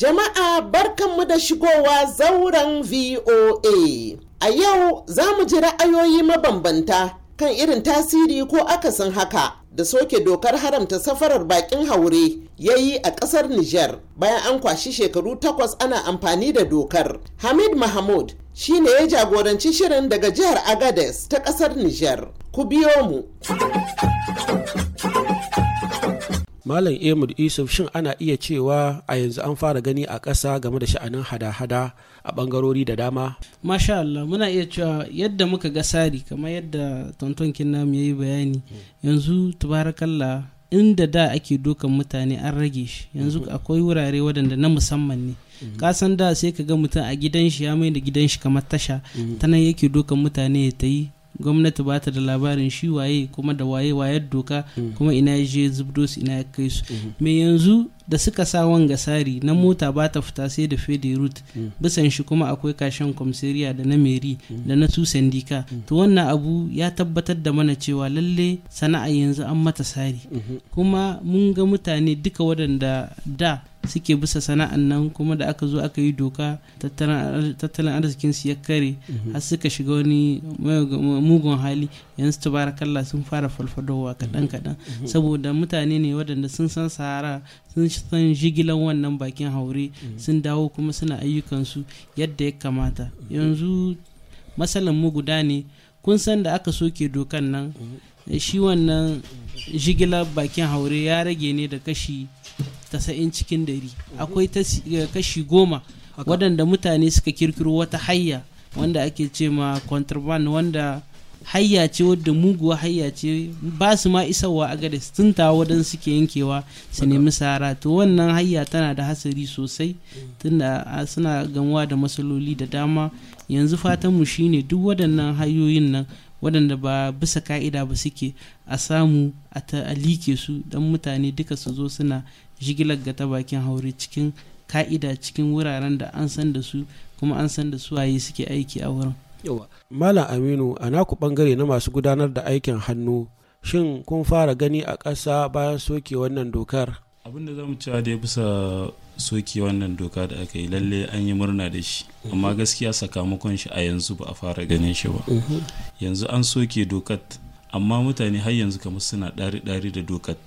Jama'a barkanmu da shigowa zauren VOA. A yau za mu ji ra'ayoyi mabambanta kan irin tasiri ko akasin haka da soke dokar haramta safarar bakin haure ya yi a ƙasar Nijar bayan an kwashi shekaru takwas ana amfani da dokar. Hamid Mahmud shi ne ya jagoranci shirin daga jihar Agades ta ƙasar Nijar. Ku biyo mu. Malam Ahmad Yusuf shin ana iya cewa a yanzu an fara gani a ƙasa game da sha'anin hada-hada a ɓangarori da dama? Masha Allah muna iya cewa yadda muka ga sari kamar yadda tonton Kinnam ya yi bayani yanzu tubarakallah inda da ake dokan mutane an rage shi. Yanzu akwai wurare waɗanda na musamman ne. Kasan da sai ka ga mutum a gidan shi ya mai da gidan shi kamar tasha ta nan yake dokan mutane ya ta yi gwamnati ba ta da labarin shi waye kuma da waye wayar doka kuma ina ya je zubdo su ina ya kai su. Me yanzu da suka sa wanga sari na mota ba ta fita sai da fede route. Bisan shi kuma akwai kashen komisariya da na meri da na su sandika. To wannan abu ya tabbatar da mana cewa lalle sana'a yanzu an mata sari. Kuma mun ga mutane duka waɗanda da suke bisa sana'an nan kuma da aka zo aka yi doka tattalin arzikin su ya kare har suka shiga wani mugun hali. Yanzu tabarakallah sun fara falfadowa kaɗan kaɗan. Saboda mutane ne waɗanda sun san sahara sun san jigilan wannan bakin haure sun dawo kuma suna ayyukansu yadda ya kamata. Yanzu matsalan mu guda ne. Kun san da aka soke dokan nan shi wannan jigilar bakin haure ya rage ne da kashi tasa'in cikin dari akwai kashi goma waɗanda mutane suka kirkiro wata hayya wanda ake ce ma contraband wanda hayya ce wadda muguwa hayya ce ba su ma isarwa a gada sun wadan suke yankewa su nemi sahara to wannan hayya tana da hasari sosai tunda suna gamuwa da matsaloli da dama. Yanzu fatanmu shine duk waɗannan hanyoyin nan waɗanda ba bisa ka'ida ba suke a samu a like su don mutane duka su zo suna jigilar ga ta bakin haure cikin ka'ida cikin wuraren da an san da su kuma an san da su waye suke aiki a wurin. Malam aminu a naku ɓangare na masu gudanar da aikin hannu shin kun fara gani a ƙasa bayan soke wannan dokar? Abinda za mu cewa dai bisa soke wannan doka da aka yi lalle an yi murna da shi. Amma gaskiya sakamakon shi a yanzu ba a fara ganin shi ba. Yanzu an soke dokat amma mutane har yanzu kamar suna ɗari-ɗari da dokat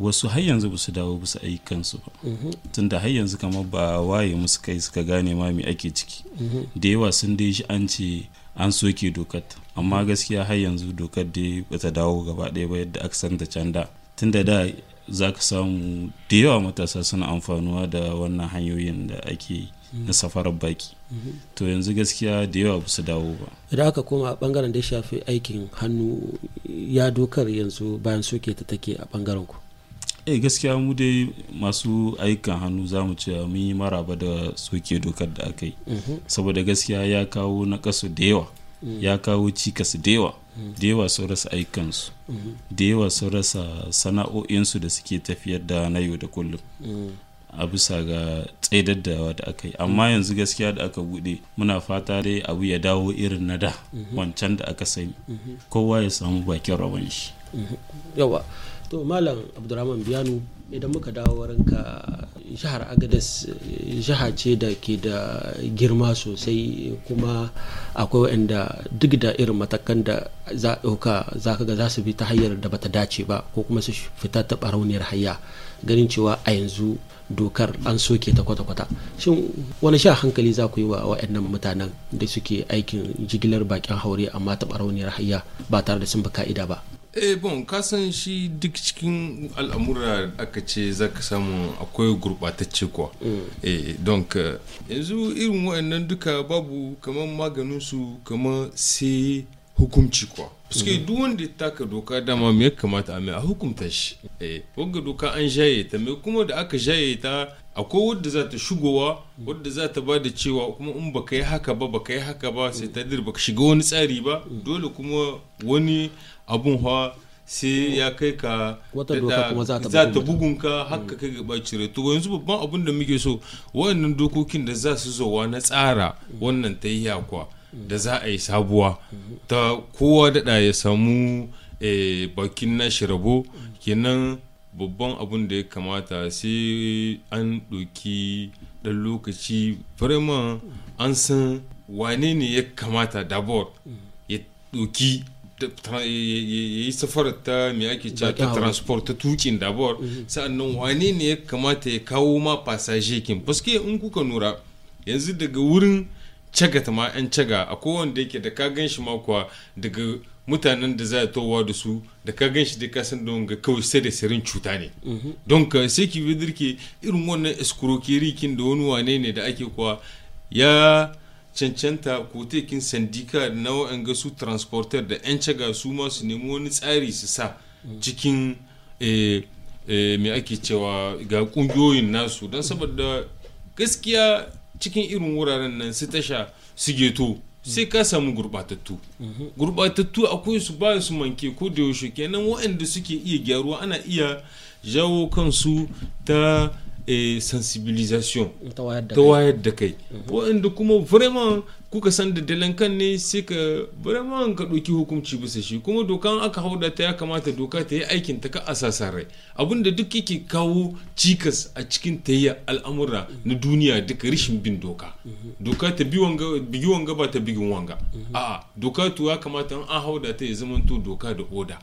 wasu har yanzu ba su dawo bisa ayyukansu ba. Tunda har yanzu kamar ba waye musu kai suka gane ma me ake ciki. Da yawa sun dai shi an ce an soke dokat amma gaskiya har yanzu dokar dai bata dawo gaba ɗaya ba yadda aka santa can da. Tunda da za ka samu da yawa matasa suna amfanuwa da wannan hanyoyin da ake na safarar baki. To yanzu gaskiya da yawa ba su dawo ba. Idan aka koma a ɓangaren da ya shafi aikin hannu ya dokar yanzu bayan soke ta take a ɓangaren ku? Eh gaskiya mu dai masu ayyukan hannu za mu ce mun yi maraba da soke dokar da aka yi. Saboda gaskiya ya kawo na kasu da yawa. Ya kawo cikas da yawa. Da yawa sun rasa aikansu da yawa sun rasa sana'o'insu da suke tafiyar da na yau da kullum. A bisa ga tsaidar da da aka yi. Amma yanzu gaskiya da aka buɗe muna fata dai abu ya dawo irin na da wancan da aka sani. Kowa ya samu bakin rabon shi. Yawa to malam abdurrahman biyanu idan muka dawo wurinka jihar agadas jiha ce da ke da girma sosai kuma akwai wanda duk da irin matakan da za ɗauka za ka ga za su bi ta hanyar da bata dace ba ko kuma su fita ta barauniyar hayya. Ganin cewa a yanzu dokar an soke ta kwata-kwata. Shin wani sha hankali za ku yi wa waɗannan mutanen da suke aikin jigilar bakin haure amma ta barauniyar hayya ba tare da sun bi ka'ida ba? Eh bon ka san shi duk cikin al'amura aka ce za ka samu akwai gurɓatacce kuwa. Eh donc yanzu irin waɗannan duka babu kamar maganin su kamar sai hukumci kuwa. Suke duk wanda ya taka doka dama me ya kamata a mai? A hukumta shi. Eh wanga doka an jaye ta mai kuma da aka jaye ta akwai wadda za ta shigowa wadda za ta ba da cewa kuma in baka yi haka ba baka yi haka ba sai ta dir baka shiga wani tsari ba dole kuma wani abun hawa sai ya kai ka za ta za bugun ta mutum. bugun ka haka kai ga bacire to yanzu babban abin da muke so waɗannan dokokin da za su zowa na tsara wannan ta yi yakwa da za a yi sabuwa. Ta kowa daɗa ya samu eh, bakin nashi rabo. Kenan babban abun da ya kamata sai an ɗauki ɗan lokaci. Vraiment an san wane ne ya kamata dabor ya ɗauki ya yi safarar ta me ake cewa ta transport ta tukin dabor. Sa'annan wane ne ya kamata ya kawo ma fasaje kin? Paske in kuka nura yanzu daga wurin cagata ma 'yan caga. A wanda yake da ka gan shi kuwa daga mutanen da za a towa da su da ka gan shi dai ka san don ga kawai sai da sirin cuta ne. Don ka sai ki ke irin wannan escroquerie kin da wani wane ne da ake kuwa ya cancanta kotekin sandika na wa'anga su transporter da 'yan caga su ma su nemi wani tsari su sa cikin me ake cewa ga ƙungiyoyin nasu. Don saboda gaskiya cikin irin wuraren nan su tasha su geto sai ka samu gurbatattu gurbatattu akwai su ba su manke ko da yaushe. Kenan waɗanda suke iya gyaruwa ana iya jawo kansu ta sensibilisation ta wayar da kai. waɗanda kuma vraiment kuka san da dalankan ne sai ka vraiment ka ɗauki hukunci bisa shi. Kuma dokan aka hauda ta ya kamata doka ta yi aikin ta ka asasa rai. Abinda duk yake kawo cikas a cikin tayya al'amura na duniya duka rishin bin doka. Doka ta bigi wanga ba ta bigin wanga. A'a doka to ya kamata an hauda ta ya zamanto doka da oda.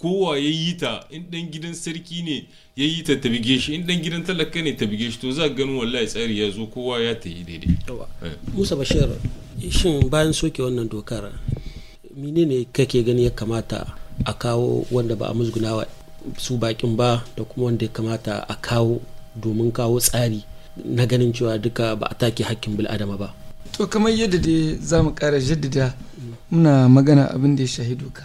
Kowa ya yi ta in dan gidan sarki ne ya yi ta bige shi in dan gidan talaka ne ta bige shi to za ganin wallahi tsari ya zo kowa ya ta yi daidai. Musa bashir shin bayan soke wannan dokar menene kake gani ya kamata a kawo wanda ba a musgunawa su bakin ba da kuma wanda ya kamata a kawo domin kawo tsari na ganin cewa duka ba a take hakkin bil'adama ba? To kamar yadda dai za mu kara jaddada muna magana abin da ya shahi doka.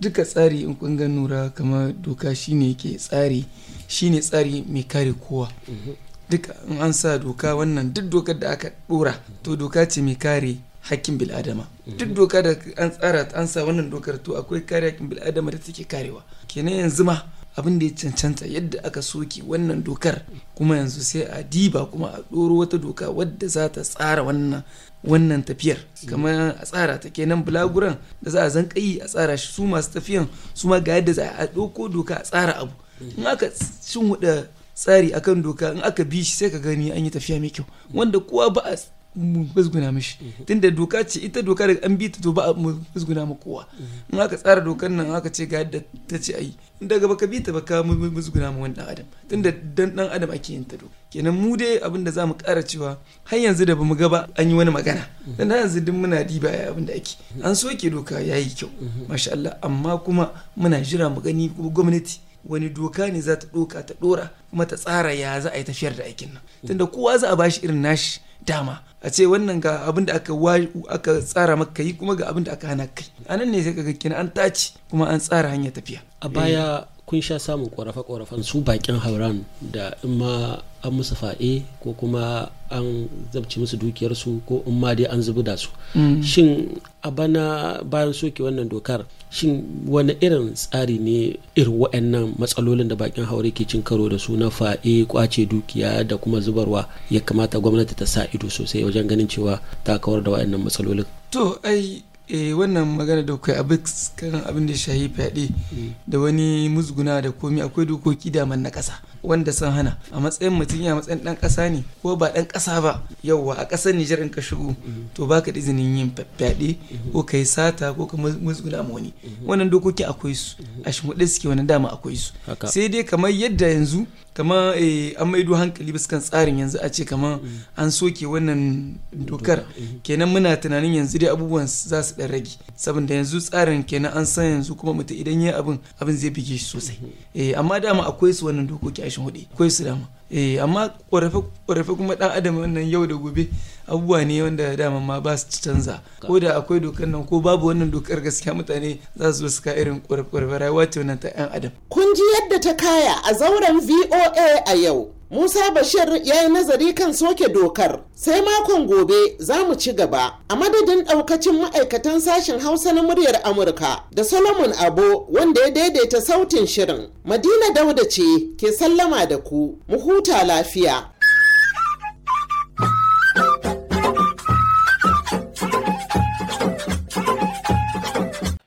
Duka tsari in kun ga nura kamar doka shine ke tsari shine tsari mai kare kowa. Duka in an sa doka wannan duk dokar da aka dora to doka ce mai kare hakkin bil'adama. Duk doka da an tsara an sa wannan dokar to akwai kare hakkin bil'adama da take karewa. Kenan yanzu ma abin da ya cancanta yadda aka soke wannan dokar kuma yanzu sai a diba kuma a ɗoro wata doka wadda za ta tsara wannan wannan tafiyar. Kamar a tsara ta kenan bulaguran da za a yi a tsara shi. Su masu tafiyan su ma ga yadda za a ɗauko doka a tsara abu. In aka shin huda tsari akan doka in aka bi shi sai ka gani an yi tafiya mai kyau. Wanda kowa ba a musguna mishi. Tunda doka ce ita doka da an bi ta to ba a musguna ma kowa. In aka tsara dokar nan aka ce ga yadda ta ce ayi in daga baka bi ta baka musguna ma wani dan adam. Tunda dan dan adam ake yin ta do kenan mu dai abin da za mu kara cewa har yanzu da ba mu ga ba an yi wani magana. Dan yanzu duk muna diba ya abin da ake. An soke doka yayi kyau masha Allah. Amma kuma muna jira mu gani gwamnati wani doka ne za ta doka ta dora kuma ta tsara ya za a yi tafiyar da aikin nan. Tunda kowa za a bashi irin nashi dama. A ce wannan ga abin da aka aka tsara maka yi kuma ga abin da aka hana kai. A nan ne sai ka kina an tace kuma an tsara hanyar tafiya. A baya kun sha samun korafe-korafen su bakin hauran da in ma an musu fa'e ko kuma an zabci musu dukiyarsu ko in ma dai an zubi da su. Shin a bana bayan soke wannan dokar shin wani irin tsari ne irin waɗannan matsalolin da bakin haure ke cin karo da su na fa'e ƙwace dukiya da kuma zubarwa ya kamata gwamnati ta sa ido sosai wajen ganin cewa ta kawar da waɗannan matsalolin? To ai eh wannan magana da kai abin kan abin da shahi fyaɗe da wani musguna da komi akwai dokoki da man na ƙasa. Wanda sun hana. A matsayin mutum ya matsayin ɗan ƙasa ne ko ba ɗan ƙasa ba yauwa a ƙasar Nijar in ka shigo to baka da izinin yin fyaɗe ko ka yi sata ko ka musguna ma wani wannan dokoki akwai su. A shimfiɗe suke wani dama akwai su. Sai dai kamar yadda yanzu kama an maido hankali bisa kan tsarin yanzu a ce kama an soke wannan dokar. Kenan muna tunanin yanzu dai abubuwan za su dan rage. Saboda yanzu tsarin kenan an san yanzu kuma mutum idan ya abin abin zai bige shi sosai. Eh amma dama akwai su wannan dokoki a shin huɗu akwai su dama. Eh amma ƙorafe kuma dan adam wannan yau da gobe abubuwa ne wanda dama ma ba su canza. Ko da akwai dokar nan ko babu wannan dokar gaskiya mutane za su su ka irin ƙorafe rayuwa ce wannan ta yan adam. Kun ji yadda ta kaya a zauren voa a yau. Musa Bashir ya yi nazari kan soke dokar sai makon gobe za mu ci gaba a madadin daukacin ma'aikatan sashen Hausa na muryar Amurka da Solomon Abo wanda ya daidaita sautin shirin. Madina Dauda ce ke sallama da ku, mu huta lafiya.